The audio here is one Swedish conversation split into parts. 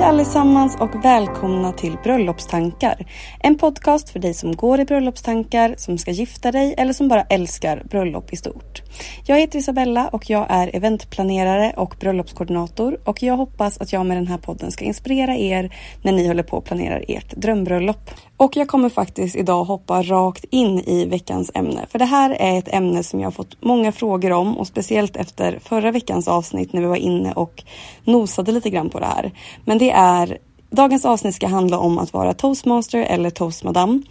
Hej allesammans och välkomna till Bröllopstankar. En podcast för dig som går i bröllopstankar, som ska gifta dig eller som bara älskar bröllop i stort. Jag heter Isabella och jag är eventplanerare och bröllopskoordinator och jag hoppas att jag med den här podden ska inspirera er när ni håller på och planerar ert drömbröllop. Och jag kommer faktiskt idag hoppa rakt in i veckans ämne. För det här är ett ämne som jag har fått många frågor om och speciellt efter förra veckans avsnitt när vi var inne och nosade lite grann på det här. Men det är Dagens avsnitt ska handla om att vara toastmaster eller toastmadam.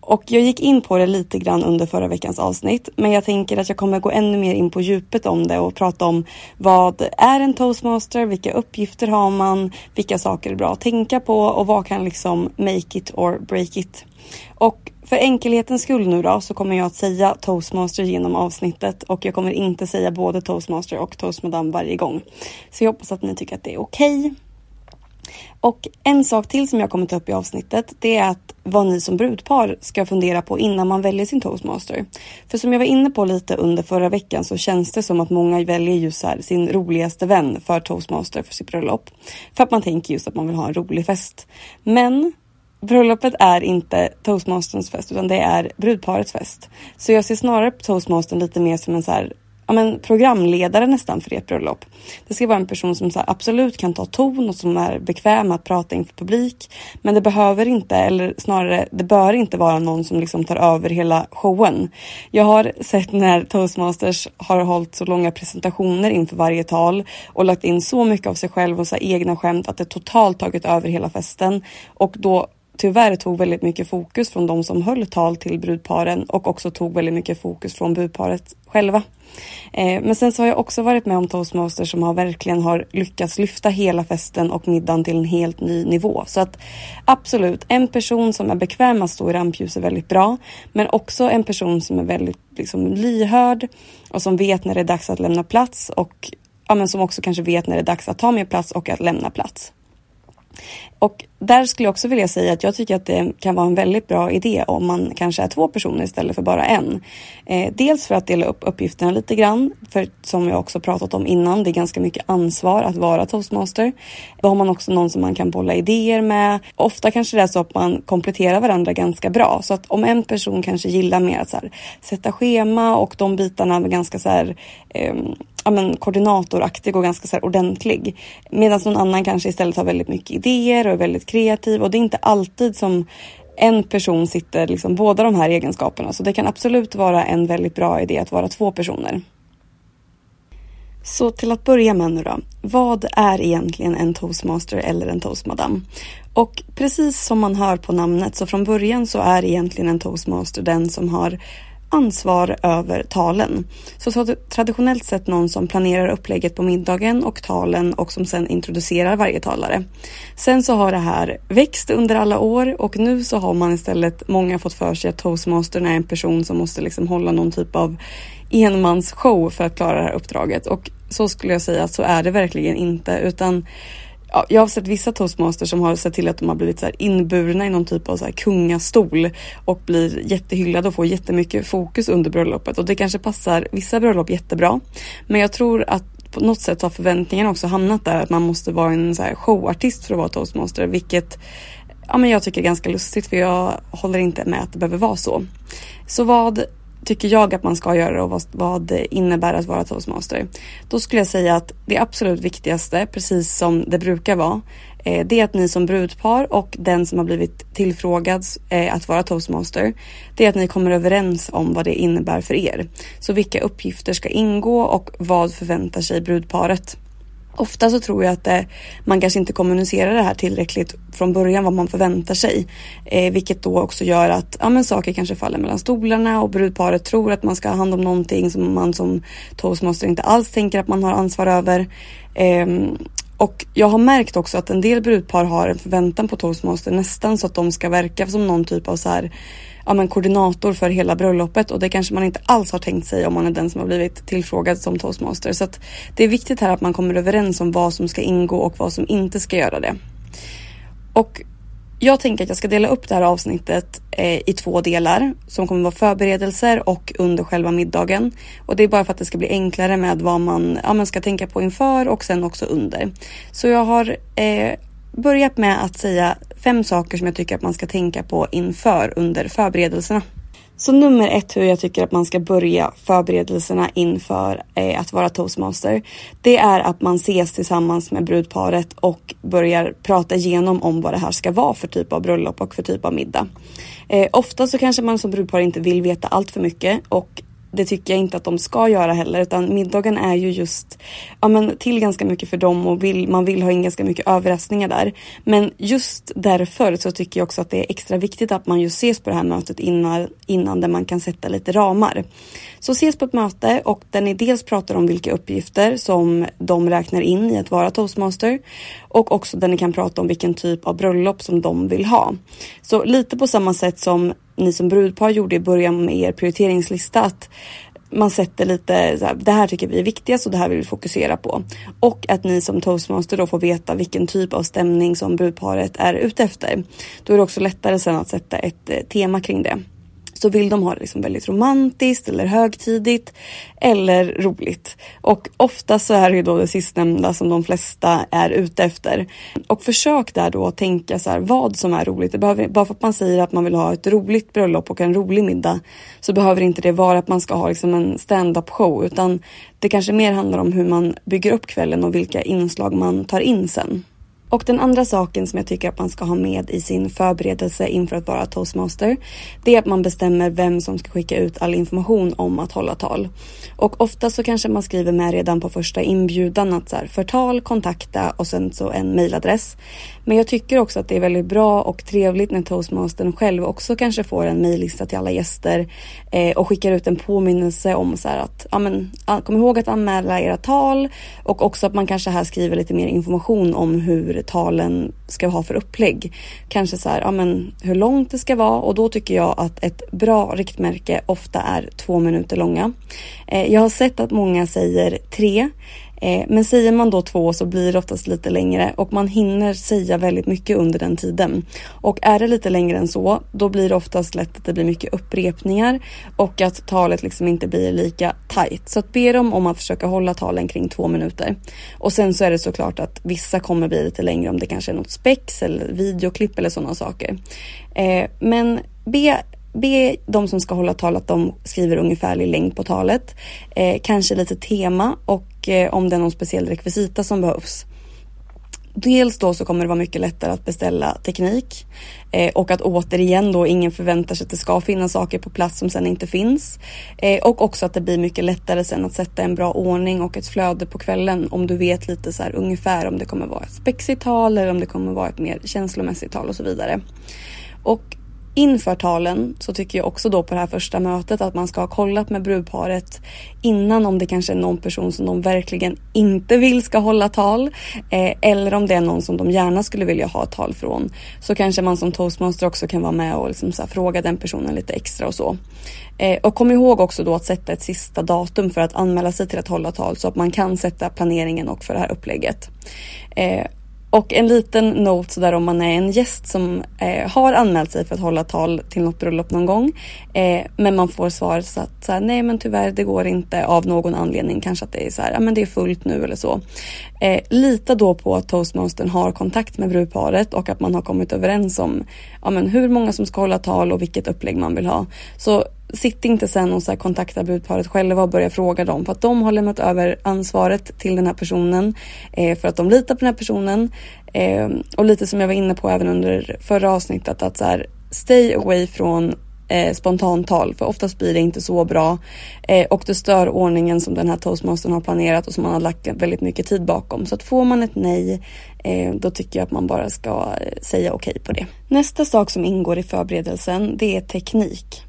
Och jag gick in på det lite grann under förra veckans avsnitt. Men jag tänker att jag kommer gå ännu mer in på djupet om det och prata om vad är en toastmaster? Vilka uppgifter har man? Vilka saker är bra att tänka på? Och vad kan liksom make it or break it? Och för enkelhetens skull nu då så kommer jag att säga toastmaster genom avsnittet och jag kommer inte säga både toastmaster och toastmadam varje gång. Så jag hoppas att ni tycker att det är okej. Okay. Och en sak till som jag kommer ta upp i avsnittet, det är att vad ni som brudpar ska fundera på innan man väljer sin toastmaster. För som jag var inne på lite under förra veckan så känns det som att många väljer just här sin roligaste vän för toastmaster för sitt bröllop. För att man tänker just att man vill ha en rolig fest. Men bröllopet är inte toastmasterns fest utan det är brudparets fest. Så jag ser snarare på toastmastern lite mer som en så här ja, men, programledare nästan för ert bröllop. Det ska vara en person som så absolut kan ta ton och som är bekväm att prata inför publik. Men det behöver inte, eller snarare det bör inte vara någon som liksom tar över hela showen. Jag har sett när toastmasters har hållit så långa presentationer inför varje tal och lagt in så mycket av sig själv och så egna skämt att det totalt tagit över hela festen och då tyvärr tog väldigt mycket fokus från de som höll tal till brudparen och också tog väldigt mycket fokus från brudparet själva. Eh, men sen så har jag också varit med om toastmasters som har verkligen har lyckats lyfta hela festen och middagen till en helt ny nivå. Så att absolut, en person som är bekväm att stå i rampljus är väldigt bra. Men också en person som är väldigt liksom, lyhörd och som vet när det är dags att lämna plats och ja, men som också kanske vet när det är dags att ta mer plats och att lämna plats. Och där skulle jag också vilja säga att jag tycker att det kan vara en väldigt bra idé om man kanske är två personer istället för bara en. Eh, dels för att dela upp uppgifterna lite grann, för som jag också pratat om innan, det är ganska mycket ansvar att vara toastmaster. Då har man också någon som man kan bolla idéer med. Ofta kanske det är så att man kompletterar varandra ganska bra, så att om en person kanske gillar mer att så här, sätta schema och de bitarna är ganska så här, eh, ja, men, koordinatoraktig och ganska så här ordentlig. Medan någon annan kanske istället har väldigt mycket idéer och är väldigt kreativ och det är inte alltid som en person sitter liksom båda de här egenskaperna. Så det kan absolut vara en väldigt bra idé att vara två personer. Så till att börja med nu då. Vad är egentligen en toastmaster eller en toastmadam? Och precis som man hör på namnet så från början så är egentligen en toastmaster den som har ansvar över talen. Så traditionellt sett någon som planerar upplägget på middagen och talen och som sen introducerar varje talare. Sen så har det här växt under alla år och nu så har man istället många fått för sig att toastmastern är en person som måste liksom hålla någon typ av enmansshow för att klara det här uppdraget och så skulle jag säga att så är det verkligen inte utan ja, jag har sett vissa toastmasters som har sett till att de har blivit så inburna i någon typ av så här kungastol och blir jättehyllade och får jättemycket fokus under bröllopet och det kanske passar vissa bröllop jättebra. Men jag tror att på något sätt har förväntningarna också hamnat där att man måste vara en så här showartist för att vara toastmaster, vilket ja, men jag tycker är ganska lustigt för jag håller inte med att det behöver vara så. Så vad tycker jag att man ska göra och vad, vad det innebär att vara toastmaster. Då skulle jag säga att det absolut viktigaste, precis som det brukar vara, eh, det är att ni som brudpar och den som har blivit tillfrågad eh, att vara toastmaster, det är att ni kommer överens om vad det innebär för er. Så vilka uppgifter ska ingå och vad förväntar sig brudparet? Ofta så tror jag att eh, man kanske inte kommunicerar det här tillräckligt från början vad man förväntar sig. Eh, vilket då också gör att ja, men saker kanske faller mellan stolarna och brudparet tror att man ska ha hand om någonting som man som toastmaster inte alls tänker att man har ansvar över. Eh, och jag har märkt också att en del brudpar har en förväntan på toastmaster nästan så att de ska verka som någon typ av så här ja, men koordinator för hela bröllopet och det kanske man inte alls har tänkt sig om man är den som har blivit tillfrågad som toastmaster. Så att det är viktigt här att man kommer överens om vad som ska ingå och vad som inte ska göra det. Och jag tänker att jag ska dela upp det här avsnittet eh, i två delar som kommer vara förberedelser och under själva middagen. Och det är bara för att det ska bli enklare med vad man, ja, man ska tänka på inför och sen också under. Så jag har eh, börjat med att säga fem saker som jag tycker att man ska tänka på inför under förberedelserna. Så nummer ett hur jag tycker att man ska börja förberedelserna inför eh, att vara toastmaster. Det är att man ses tillsammans med brudparet och börjar prata igenom om vad det här ska vara för typ av bröllop och för typ av middag. Eh, ofta så kanske man som brudpar inte vill veta allt för mycket och det tycker jag inte att de ska göra heller utan middagen är ju just ja, men till ganska mycket för dem och vill, man vill ha in ganska mycket överraskningar där. Men just därför så tycker jag också att det är extra viktigt att man just ses på det här mötet innan, innan där man kan sätta lite ramar. Så ses på ett möte och där ni dels pratar om vilka uppgifter som de räknar in i att vara toastmaster och också där ni kan prata om vilken typ av bröllop som de vill ha. Så lite på samma sätt som ni som brudpar gjorde i början med er prioriteringslista att man sätter lite så här, det här tycker vi är viktigast och det här vill vi fokusera på. Och att ni som toastmaster då får veta vilken typ av stämning som brudparet är ute efter. Då är det också lättare sen att sätta ett eh, tema kring det så vill de ha det liksom väldigt romantiskt eller högtidigt eller roligt. Och ofta så är det ju då det sistnämnda som de flesta är ute efter. Och försök där då att tänka så här, vad som är roligt. Det behöver, bara för att man säger att man vill ha ett roligt bröllop och en rolig middag så behöver inte det vara att man ska ha liksom en stand-up show utan det kanske mer handlar om hur man bygger upp kvällen och vilka inslag man tar in sen. Och den andra saken som jag tycker att man ska ha med i sin förberedelse inför att vara toastmaster, det är att man bestämmer vem som ska skicka ut all information om att hålla tal. Och ofta så kanske man skriver med redan på första inbjudan att så här, för tal, kontakta och sen så en mailadress. Men jag tycker också att det är väldigt bra och trevligt när toastmastern själv också kanske får en mejllista till alla gäster eh, och skickar ut en påminnelse om så att ja, men, kom ihåg att anmäla era tal och också att man kanske här skriver lite mer information om hur talen ska ha för upplägg. Kanske så här, ja, men, hur långt det ska vara och då tycker jag att ett bra riktmärke ofta är två minuter långa. Eh, jag har sett att många säger tre Eh, men säger man då två så blir det oftast lite längre och man hinner säga väldigt mycket under den tiden. Och är det lite längre än så, då blir det oftast lätt att det blir mycket upprepningar och att talet liksom inte blir lika tight. Så att be dem om att försöka hålla talen kring två minuter. Och sen så är det såklart att vissa kommer bli lite längre om det kanske är något spex eller videoklipp eller sådana saker. Eh, men be be de som ska hålla tal att de skriver ungefärlig längd på talet. Eh, kanske lite tema och och om det är någon speciell rekvisita som behövs. Dels då så kommer det vara mycket lättare att beställa teknik eh, och att återigen då ingen förväntar sig att det ska finnas saker på plats som sen inte finns. Eh, och också att det blir mycket lättare sen att sätta en bra ordning och ett flöde på kvällen om du vet lite så här ungefär om det kommer vara ett spexigt tal eller om det kommer vara ett mer känslomässigt tal och så vidare. Och Inför talen så tycker jag också då på det här första mötet att man ska ha kollat med brudparet innan om det kanske är någon person som de verkligen inte vill ska hålla tal eh, eller om det är någon som de gärna skulle vilja ha tal från. Så kanske man som toastmaster också kan vara med och liksom så fråga den personen lite extra och så. Eh, och kom ihåg också då att sätta ett sista datum för att anmäla sig till att hålla tal så att man kan sätta planeringen och för det här upplägget. Eh, och en liten note sådär om man är en gäst som eh, har anmält sig för att hålla tal till något bröllop någon gång. Eh, men man får svaret så att så här, nej men tyvärr det går inte av någon anledning. Kanske att det är så här, ja men det är fullt nu eller så. Eh, lita då på att toastmastern har kontakt med brudparet och att man har kommit överens om ja, men hur många som ska hålla tal och vilket upplägg man vill ha. Så sitt inte sen och så kontakta brudparet själva och börja fråga dem för att de har lämnat över ansvaret till den här personen eh, för att de litar på den här personen. Eh, och lite som jag var inne på även under förra avsnittet att så här, stay away från eh, spontantal för oftast blir det inte så bra eh, och det stör ordningen som den här toastmastern har planerat och som man har lagt väldigt mycket tid bakom. Så att får man ett nej eh, då tycker jag att man bara ska eh, säga okej okay på det. Nästa sak som ingår i förberedelsen det är teknik.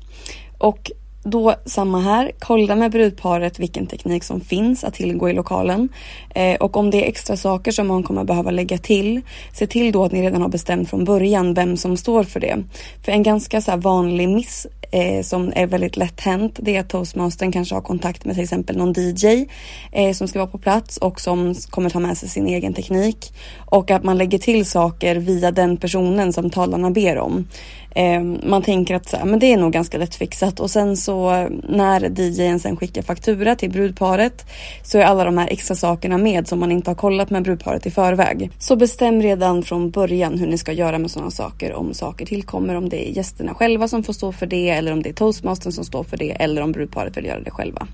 Och då samma här, kolla med brudparet vilken teknik som finns att tillgå i lokalen. Eh, och om det är extra saker som man kommer behöva lägga till, se till då att ni redan har bestämt från början vem som står för det. För en ganska så vanlig miss eh, som är väldigt lätt hänt, det är att toastmastern kanske har kontakt med till exempel någon DJ eh, som ska vara på plats och som kommer ta med sig sin egen teknik. Och att man lägger till saker via den personen som talarna ber om. Eh, man tänker att så här, men det är nog ganska lätt fixat och sen så när DJn sen skickar faktura till brudparet så är alla de här extra sakerna med som man inte har kollat med brudparet i förväg. Så bestäm redan från början hur ni ska göra med sådana saker om saker tillkommer, om det är gästerna själva som får stå för det eller om det är toastmastern som står för det eller om brudparet vill göra det själva.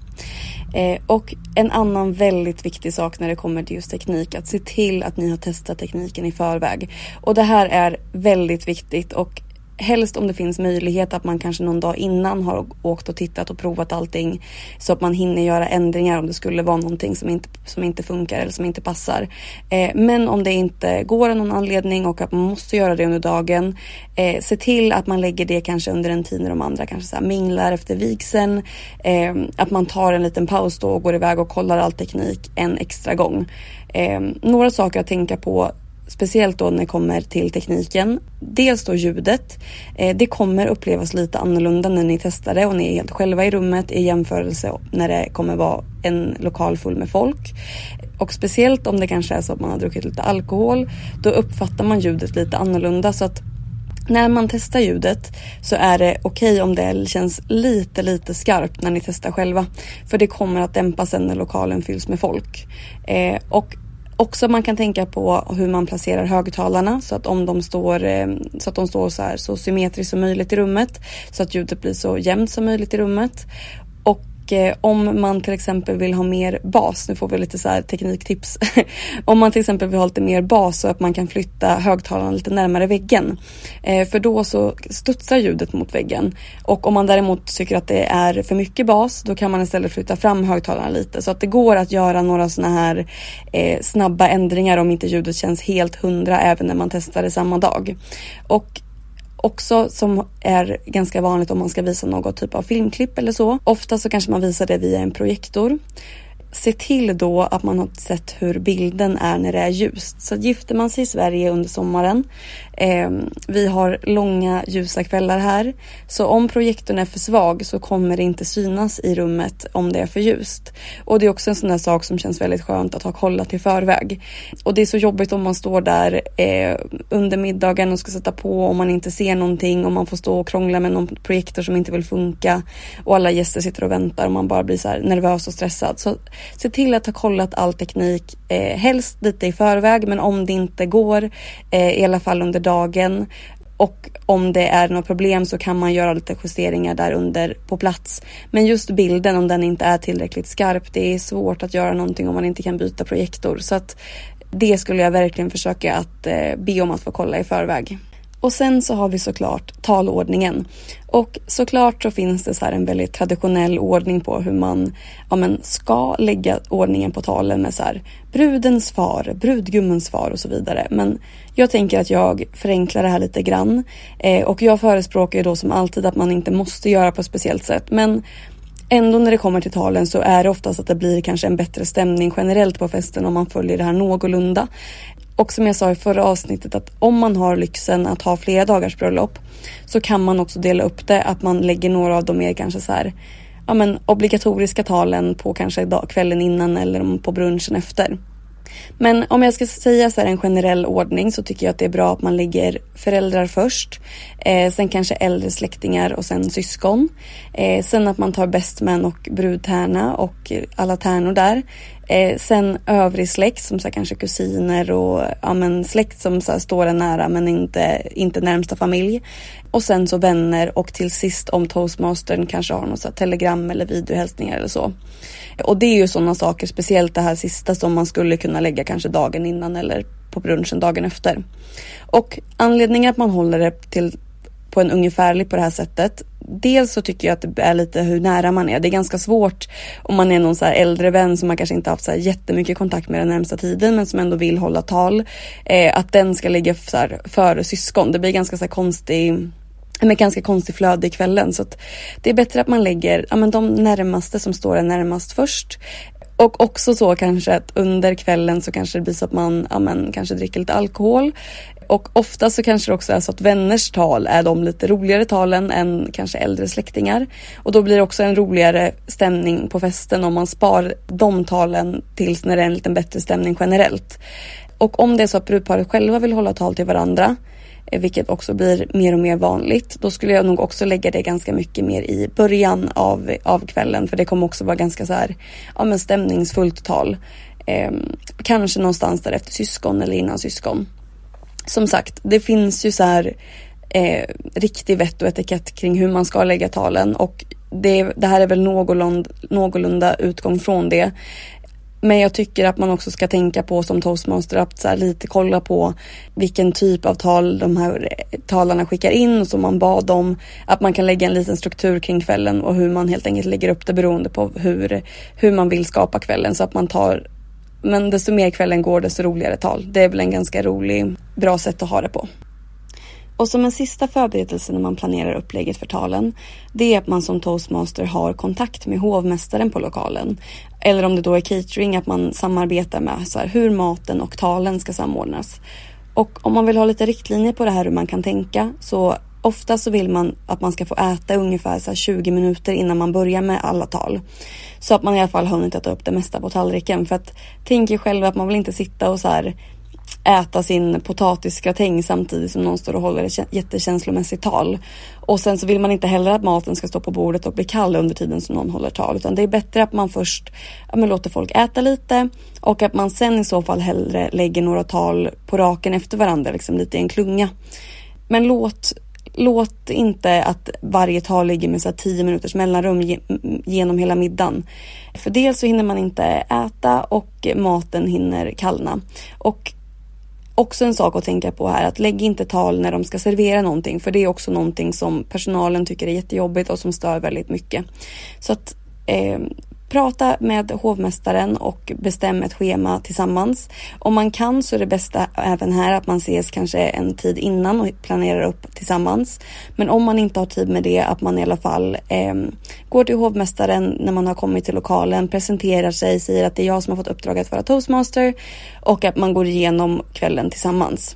Eh, och en annan väldigt viktig sak när det kommer till just teknik, att se till att ni har testat tekniken i förväg. Och det här är väldigt viktigt och helst om det finns möjlighet att man kanske någon dag innan har åkt och tittat och provat allting så att man hinner göra ändringar om det skulle vara någonting som inte, som inte funkar eller som inte passar. Eh, men om det inte går av någon anledning och att man måste göra det under dagen, eh, se till att man lägger det kanske under en tid när de andra kanske så minglar efter vigseln. Eh, att man tar en liten paus då och går iväg och kollar all teknik en extra gång. Eh, några saker att tänka på Speciellt då när det kommer till tekniken. Dels då ljudet. Eh, det kommer upplevas lite annorlunda när ni testar det och ni är helt själva i rummet i jämförelse när det kommer vara en lokal full med folk. Och speciellt om det kanske är så att man har druckit lite alkohol. Då uppfattar man ljudet lite annorlunda så att när man testar ljudet så är det okej okay om det känns lite, lite skarpt när ni testar själva. För det kommer att dämpas sen när lokalen fylls med folk. Eh, och Också man kan tänka på hur man placerar högtalarna så att om de står eh, så att de står så här så symmetriskt som möjligt i rummet så att ljudet blir så jämnt som möjligt i rummet. Och eh, om man till exempel vill ha mer bas, nu får vi lite så här tekniktips. om man till exempel vill ha lite mer bas så att man kan flytta högtalarna lite närmare väggen. Eh, för då så studsar ljudet mot väggen. Och om man däremot tycker att det är för mycket bas då kan man istället flytta fram högtalarna lite. Så att det går att göra några sådana här eh, snabba ändringar om inte ljudet känns helt hundra även när man testar det samma dag. Och också som är ganska vanligt om man ska visa något typ av filmklipp eller så. Ofta så kanske man visar det via en projektor se till då att man har sett hur bilden är när det är ljust. Så gifter man sig i Sverige under sommaren, eh, vi har långa ljusa kvällar här, så om projektorn är för svag så kommer det inte synas i rummet om det är för ljust. Och det är också en sån där sak som känns väldigt skönt att ha kollat i förväg. Och det är så jobbigt om man står där eh, under middagen och ska sätta på och man inte ser någonting och man får stå och krångla med någon projektor som inte vill funka och alla gäster sitter och väntar och man bara blir så nervös och stressad. Så se till att ha kollat all teknik, eh, helst lite i förväg, men om det inte går, eh, i alla fall under dagen. Och om det är något problem så kan man göra lite justeringar där under på plats. Men just bilden, om den inte är tillräckligt skarp, det är svårt att göra någonting om man inte kan byta projektor. Så att det skulle jag verkligen försöka att eh, be om att få kolla i förväg. Och sen så har vi såklart talordningen. Och såklart så finns det så här en väldigt traditionell ordning på hur man ja men, ska lägga ordningen på talen med så här brudens far, brudgummens far och så vidare. Men jag tänker att jag förenklar det här lite grann. Eh, och jag förespråkar ju då som alltid att man inte måste göra på ett speciellt sätt. Men ändå när det kommer till talen så är det oftast att det blir kanske en bättre stämning generellt på festen om man följer det här någorlunda. Och som jag sa i förra avsnittet att om man har lyxen att ha flera dagars bröllop så kan man också dela upp det, att man lägger några av de mer kanske så här, ja men obligatoriska talen på kanske dag, kvällen innan eller på brunchen efter. Men om jag ska säga så här en generell ordning så tycker jag att det är bra att man lägger föräldrar först. Eh, sen kanske äldre släktingar och sen syskon. Eh, sen att man tar bästmän och brudtärna och alla tärnor där. Eh, sen övrig släkt som så här, kanske kusiner och ja, men, släkt som så här, står en nära men inte, inte närmsta familj. Och sen så vänner och till sist om toastmastern kanske har något så här, telegram eller videohälsningar eller så. Och det är ju sådana saker, speciellt det här sista som man skulle kunna lägga kanske dagen innan eller på brunchen dagen efter. Och anledningen att man håller det till på en ungefärlig på det här sättet. Dels så tycker jag att det är lite hur nära man är. Det är ganska svårt om man är någon så äldre vän som man kanske inte haft så här jättemycket kontakt med den närmsta tiden men som ändå vill hålla tal. Eh, att den ska ligga så här före syskon. Det blir ganska så här konstig med ganska konstig flöde i kvällen så att det är bättre att man lägger ja, men de närmaste som står en närmast först. Och också så kanske att under kvällen så kanske det blir så att man ja, men, kanske dricker lite alkohol. Och ofta så kanske det också är så att vänners tal är de lite roligare talen än kanske äldre släktingar. Och då blir det också en roligare stämning på festen om man spar de talen tills när det är en lite bättre stämning generellt. Och om det är så att brudparet själva vill hålla tal till varandra Eh, vilket också blir mer och mer vanligt. Då skulle jag nog också lägga det ganska mycket mer i början av, av kvällen för det kommer också vara ganska så här, ja men stämningsfullt tal. Eh, kanske någonstans där efter syskon eller innan syskon. Som sagt, det finns ju så här eh, riktig vett och etikett kring hur man ska lägga talen och det, det här är väl någorlunda, någorlunda utgång från det. Men jag tycker att man också ska tänka på som toastmaster att så lite kolla på vilken typ av tal de här eh, talarna skickar in och som man bad om. Att man kan lägga en liten struktur kring kvällen och hur man helt enkelt lägger upp det beroende på hur, hur man vill skapa kvällen så att man tar men desto mer kvällen går desto roligare tal. Det är väl en ganska rolig, bra sätt att ha det på. Och som en sista förberedelse när man planerar upplägget för talen, det är att man som toastmaster har kontakt med hovmästaren på lokalen. Eller om det då är catering, att man samarbetar med så här, hur maten och talen ska samordnas. Och om man vill ha lite riktlinjer på det här hur man kan tänka så ofta så vill man att man ska få äta ungefär så 20 minuter innan man börjar med alla tal. Så att man i alla fall hunnit äta upp det mesta på tallriken. För att tänk er själva att man vill inte sitta och så här äta sin potatisgratäng samtidigt som någon står och håller ett jättekänslomässigt tal. Och sen så vill man inte heller att maten ska stå på bordet och bli kall under tiden som någon håller tal. Utan det är bättre att man först ja, men låter folk äta lite och att man sen i så fall hellre lägger några tal på raken efter varandra, liksom lite i en klunga. Men låt låt inte att varje tal ligger med så 10 minuters mellanrum genom hela middagen. För dels så hinner man inte äta och maten hinner kallna. Och också en sak att tänka på här att lägg inte tal när de ska servera någonting för det är också någonting som personalen tycker är jättejobbigt och som stör väldigt mycket. Så att eh, Prata med hovmästaren och bestäm ett schema tillsammans. Om man kan så är det bästa även här att man ses kanske en tid innan och planerar upp tillsammans. Men om man inte har tid med det, att man i alla fall eh, går till hovmästaren när man har kommit till lokalen, presenterar sig, säger att det är jag som har fått uppdraget att vara toastmaster och att man går igenom kvällen tillsammans.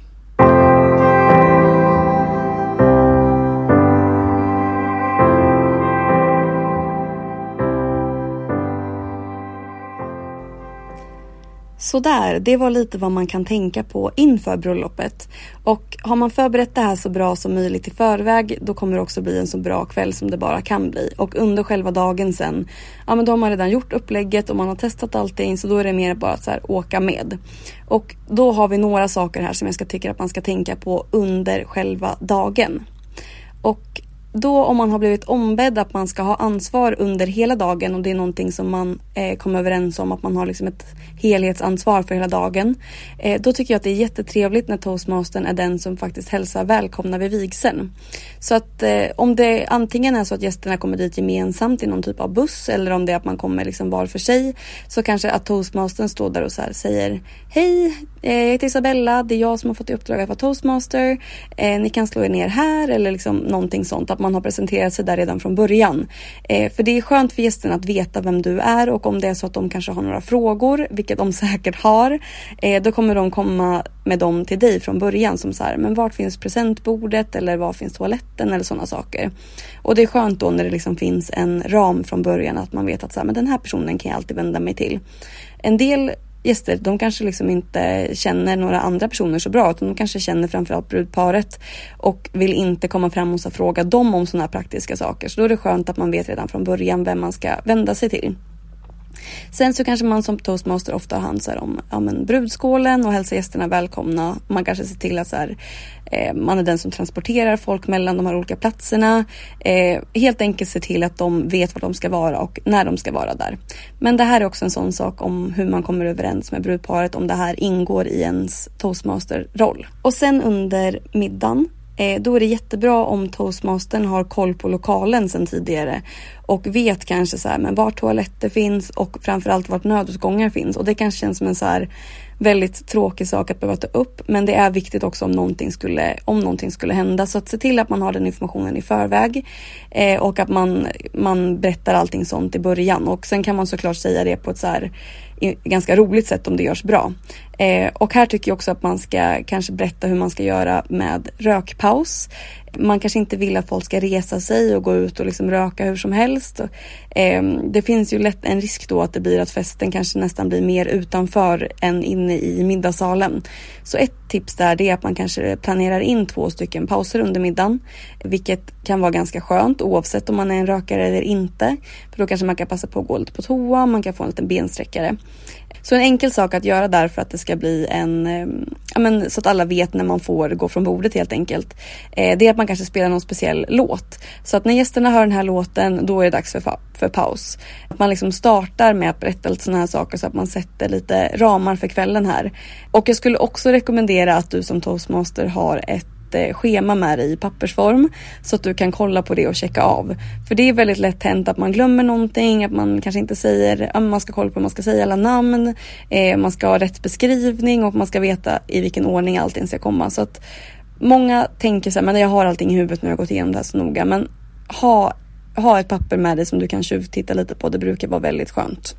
Sådär, det var lite vad man kan tänka på inför bröllopet. Och har man förberett det här så bra som möjligt i förväg då kommer det också bli en så bra kväll som det bara kan bli. Och under själva dagen sen, ja men då har man redan gjort upplägget och man har testat allting så då är det mer bara att så här, åka med. Och då har vi några saker här som jag ska tycka att man ska tänka på under själva dagen. Och då om man har blivit ombedd att man ska ha ansvar under hela dagen och det är någonting som man eh, kommer överens om att man har liksom ett helhetsansvar för hela dagen. Eh, då tycker jag att det är jättetrevligt när toastmastern är den som faktiskt hälsar välkomna vid vigseln. Så att eh, om det antingen är så att gästerna kommer dit gemensamt i någon typ av buss eller om det är att man kommer liksom var för sig så kanske att toastmastern står där och så säger Hej, eh, jag heter Isabella, det är jag som har fått i uppdrag att vara toastmaster. Eh, ni kan slå er ner här eller liksom någonting sånt, att man har presenterat sig där redan från början. Eh, för det är skönt för gästerna att veta vem du är och om det är så att de kanske har några frågor, vilket de säkert har, eh, då kommer de komma med dem till dig från början som så här, men vart finns presentbordet eller var finns toaletten eller sådana saker. Och det är skönt då när det liksom finns en ram från början att man vet att så här, men den här personen kan jag alltid vända mig till. En del gäster, de kanske liksom inte känner några andra personer så bra utan de kanske känner framförallt brudparet och vill inte komma fram och fråga dem om sådana här praktiska saker. Så då är det skönt att man vet redan från början vem man ska vända sig till. Sen så kanske man som toastmaster ofta har hand om ja, men brudskålen och hälsar gästerna välkomna. Man kanske ser till att så här, eh, man är den som transporterar folk mellan de här olika platserna. Eh, helt enkelt se till att de vet var de ska vara och när de ska vara där. Men det här är också en sån sak om hur man kommer överens med brudparet om det här ingår i ens toastmaster-roll. Och sen under middagen Eh, då är det jättebra om toastmastern har koll på lokalen sedan tidigare och vet kanske så här, men var toaletter finns och framförallt vart nödutgångar finns. Och det kanske känns som en så här väldigt tråkig sak att behöva ta upp men det är viktigt också om någonting skulle, om någonting skulle hända. Så att se till att man har den informationen i förväg eh, och att man, man berättar allting sånt i början. Och sen kan man såklart säga det på ett så här ganska roligt sätt om det görs bra. Eh, och här tycker jag också att man ska kanske berätta hur man ska göra med rökpaus. Man kanske inte vill att folk ska resa sig och gå ut och liksom röka hur som helst. Eh, det finns ju lätt en risk då att det blir att festen kanske nästan blir mer utanför än inne i middagssalen. Så ett tips där det är att man kanske planerar in två stycken pauser under middagen, vilket kan vara ganska skönt oavsett om man är en rökare eller inte. För då kanske man kan passa på att gå lite på toa, man kan få en liten bensträckare. Så en enkel sak att göra där för att det ska bli en, ehm, ja men så att alla vet när man får gå från bordet helt enkelt. Eh, det är att man kanske spelar någon speciell låt. Så att när gästerna hör den här låten, då är det dags för, för paus. Att man liksom startar med att berätta lite sådana här saker så att man sätter lite ramar för kvällen här. Och jag skulle också rekommendera att du som toastmaster har ett Eh, schema med dig i pappersform så att du kan kolla på det och checka av. För det är väldigt lätt hänt att man glömmer någonting, att man kanske inte säger, man ska kolla på hur man ska säga alla namn, eh, man ska ha rätt beskrivning och man ska veta i vilken ordning allting ska komma. Så att många tänker så här, men jag har allting i huvudet när jag har gått igenom det här så noga. Men ha, ha ett papper med dig som du kan tjuvtitta lite på. Det brukar vara väldigt skönt.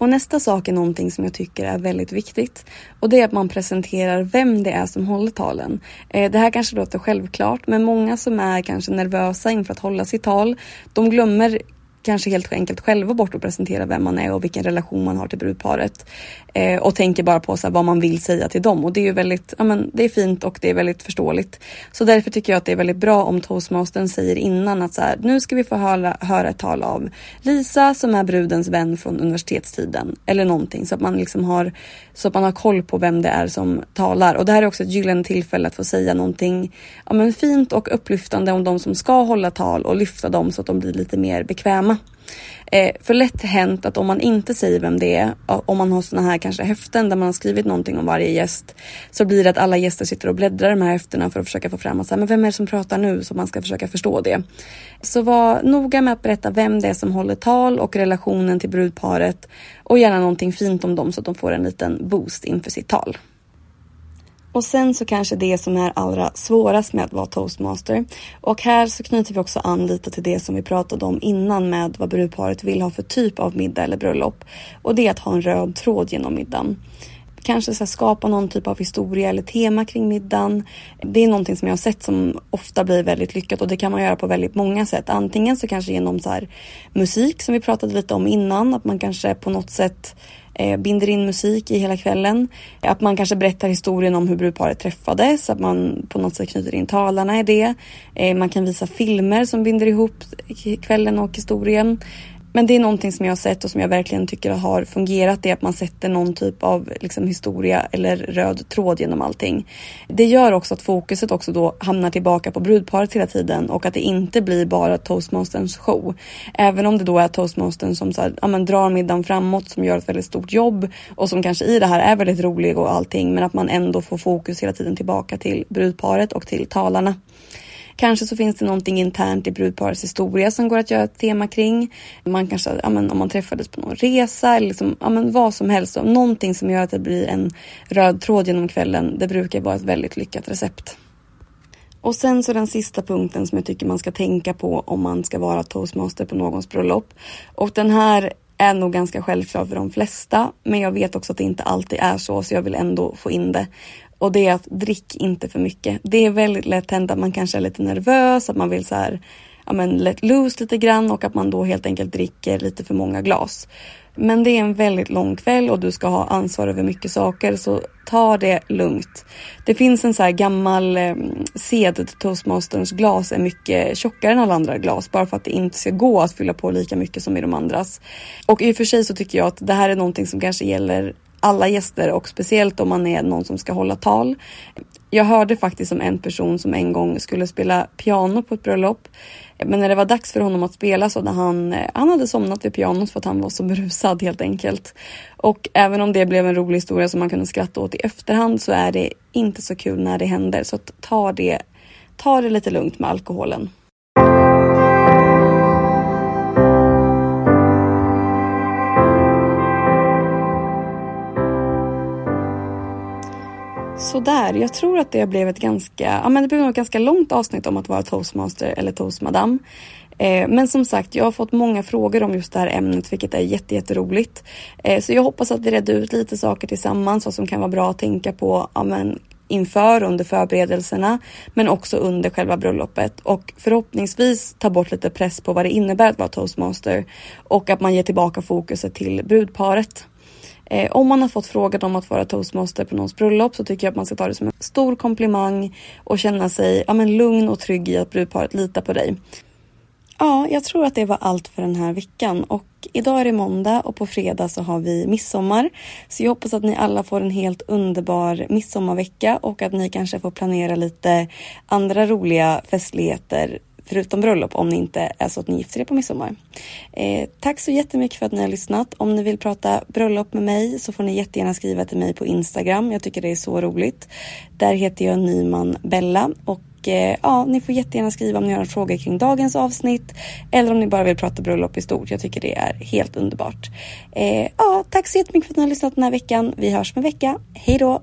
Och nästa sak är någonting som jag tycker är väldigt viktigt och det är att man presenterar vem det är som håller talen. Eh, det här kanske låter självklart men många som är kanske nervösa inför att hålla sitt tal, de glömmer kanske helt enkelt själva bort och presentera vem man är och vilken relation man har till brudparet. Eh, och tänker bara på så här, vad man vill säga till dem och det är ju väldigt, ja men det är fint och det är väldigt förståeligt. Så därför tycker jag att det är väldigt bra om toastmastern säger innan att så här, nu ska vi få höra, höra ett tal av Lisa som är brudens vän från universitetstiden eller någonting så att man liksom har så att man har koll på vem det är som talar och det här är också ett gyllene tillfälle att få säga någonting ja, men fint och upplyftande om de som ska hålla tal och lyfta dem så att de blir lite mer bekväma. Eh, för lätt hänt att om man inte säger vem det är, om man har såna här kanske häften där man har skrivit någonting om varje gäst, så blir det att alla gäster sitter och bläddrar de här häftena för att försöka få fram att säga, men vem är det som pratar nu? Så man ska försöka förstå det. Så var noga med att berätta vem det är som håller tal och relationen till brudparet och gärna någonting fint om dem så att de får en liten boost inför sitt tal. Och sen så kanske det som är allra svårast med att vara toastmaster. Och här så knyter vi också an lite till det som vi pratade om innan med vad brudparet vill ha för typ av middag eller bröllop. Och det är att ha en röd tråd genom middagen. Kanske så skapa någon typ av historia eller tema kring middagen. Det är någonting som jag har sett som ofta blir väldigt lyckat och det kan man göra på väldigt många sätt. Antingen så kanske genom så musik som vi pratade lite om innan, att man kanske på något sätt Eh, binder in musik i hela kvällen. Att man kanske berättar historien om hur brudparet träffades, att man på något sätt knyter in talarna i det. Eh, man kan visa filmer som binder ihop kvällen och historien. Men det är någonting som jag har sett och som jag verkligen tycker har fungerat. Det är att man sätter någon typ av liksom, historia eller röd tråd genom allting. Det gör också att fokuset också då hamnar tillbaka på brudparet hela tiden och att det inte blir bara toastmasterns show. Även om det då är toastmastern som så här, ja, men, drar middagen framåt, som gör ett väldigt stort jobb och som kanske i det här är väldigt rolig och allting. Men att man ändå får fokus hela tiden tillbaka till brudparet och till talarna. Kanske så finns det någonting internt i brudparets historia som går att göra ett tema kring. Man kanske, ja, men, om man träffades på någon resa eller liksom, ja, men, vad som helst. Någonting som gör att det blir en röd tråd genom kvällen. Det brukar vara ett väldigt lyckat recept. Och sen så den sista punkten som jag tycker man ska tänka på om man ska vara toastmaster på någons bröllop. Och den här är nog ganska självklar för de flesta, men jag vet också att det inte alltid är så, så jag vill ändå få in det. Och det är att drick inte för mycket. Det är väldigt lätt hänt att man kanske är lite nervös, att man vill så här, ja men let loose lite grann och att man då helt enkelt dricker lite för många glas. Men det är en väldigt lång kväll och du ska ha ansvar över mycket saker så ta det lugnt. Det finns en så här gammal eh, sed att toastmasterns glas är mycket tjockare än alla andra glas bara för att det inte ska gå att fylla på lika mycket som i de andras. Och i och för sig så tycker jag att det här är någonting som kanske gäller alla gäster och speciellt om man är någon som ska hålla tal. Jag hörde faktiskt om en person som en gång skulle spela piano på ett bröllop. Men när det var dags för honom att spela så hade han, eh, han hade somnat vid pianot för att han var så berusad helt enkelt. Och även om det blev en rolig historia som man kunde skratta åt i efterhand så är det inte så kul när det händer. Så ta det, ta det lite lugnt med alkoholen. Sådär, jag tror att det blev ett ganska, ja men det blev ett ganska långt avsnitt om att vara toastmaster eller toastmadam. Eh, men som sagt, jag har fått många frågor om just det här ämnet, vilket är jätteroligt. Eh, så jag hoppas att vi redde ut lite saker tillsammans, vad som kan vara bra att tänka på ja, men, inför, under förberedelserna, men också under själva bröllopet och förhoppningsvis ta bort lite press på vad det innebär att vara toastmaster och att man ger tillbaka fokuset till brudparet. Eh, om man har fått frågan om att vara toastmaster på någons bröllop så tycker jag att man ska ta det som en stor komplimang och känna sig ja, men lugn och trygg i att brudparet litar på dig. Ja, jag tror att det var allt för den här veckan och idag är det måndag och på fredag så har vi midsommar. Så jag hoppas att ni alla får en helt underbar midsommarvecka och att ni kanske får planera lite andra roliga festligheter förutom bröllop om ni inte är så att ni gifter er på midsommar. Eh, tack så jättemycket för att ni har lyssnat. Om ni vill prata bröllop med mig så får ni jättegärna skriva till mig på Instagram. Jag tycker det är så roligt. Där heter jag Nyman Bella och eh, ja, ni får jättegärna skriva om ni har frågor kring dagens avsnitt eller om ni bara vill prata bröllop i stort. Jag tycker det är helt underbart. Eh, ja, tack så jättemycket för att ni har lyssnat den här veckan. Vi hörs med vecka. Hej då!